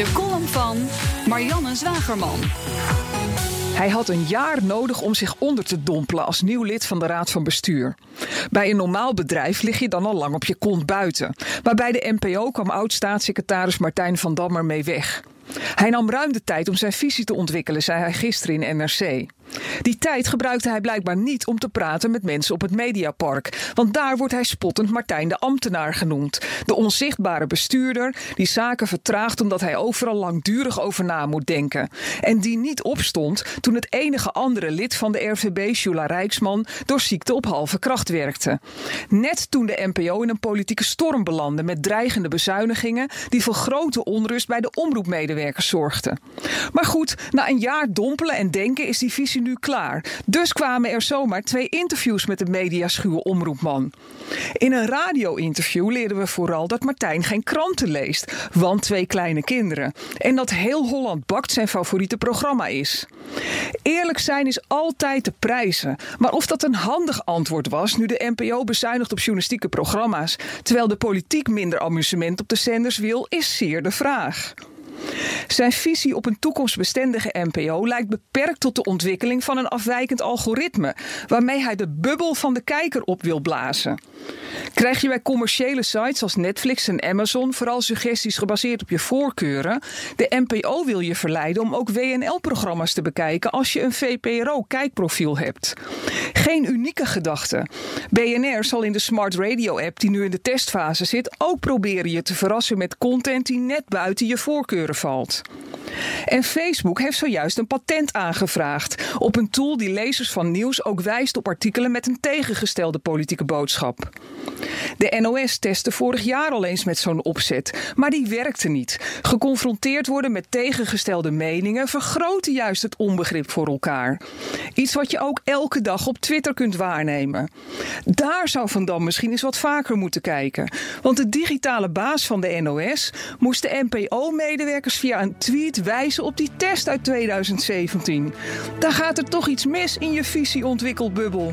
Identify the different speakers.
Speaker 1: De column van Marianne Zwagerman.
Speaker 2: Hij had een jaar nodig om zich onder te dompelen als nieuw lid van de Raad van Bestuur. Bij een normaal bedrijf lig je dan al lang op je kont buiten. Maar bij de NPO kwam oud-staatssecretaris Martijn van Dammer mee weg. Hij nam ruim de tijd om zijn visie te ontwikkelen, zei hij gisteren in NRC. Die tijd gebruikte hij blijkbaar niet om te praten met mensen op het Mediapark. Want daar wordt hij spottend Martijn de ambtenaar genoemd. De onzichtbare bestuurder die zaken vertraagt omdat hij overal langdurig over na moet denken. En die niet opstond toen het enige andere lid van de RVB, Jula Rijksman, door ziekte op halve kracht werkte. Net toen de NPO in een politieke storm belandde met dreigende bezuinigingen die voor grote onrust bij de omroepmedewerkers zorgden. Maar goed, na een jaar dompelen en denken is die visie nu klaar. Dus kwamen er zomaar twee interviews met de mediaschuwe omroepman. In een radio-interview leerden we vooral dat Martijn geen kranten leest, want twee kleine kinderen. En dat heel Holland Bakt zijn favoriete programma is. Eerlijk zijn is altijd te prijzen. Maar of dat een handig antwoord was nu de NPO bezuinigt op journalistieke programma's, terwijl de politiek minder amusement op de zenders wil, is zeer de vraag. Zijn visie op een toekomstbestendige NPO lijkt beperkt tot de ontwikkeling van een afwijkend algoritme, waarmee hij de bubbel van de kijker op wil blazen. Krijg je bij commerciële sites als Netflix en Amazon vooral suggesties gebaseerd op je voorkeuren? De NPO wil je verleiden om ook WNL-programma's te bekijken als je een VPRO-kijkprofiel hebt. Geen unieke gedachte. BNR zal in de Smart Radio-app die nu in de testfase zit ook proberen je te verrassen met content die net buiten je voorkeuren valt. En Facebook heeft zojuist een patent aangevraagd op een tool die lezers van nieuws ook wijst op artikelen met een tegengestelde politieke boodschap. De NOS testte vorig jaar al eens met zo'n opzet, maar die werkte niet. Geconfronteerd worden met tegengestelde meningen vergroten juist het onbegrip voor elkaar. Iets wat je ook elke dag op Twitter kunt waarnemen. Daar zou Van Dam misschien eens wat vaker moeten kijken. Want de digitale baas van de NOS moest de NPO-medewerkers via een tweet wijzen op die test uit 2017. Daar gaat er toch iets mis in je visieontwikkelbubbel.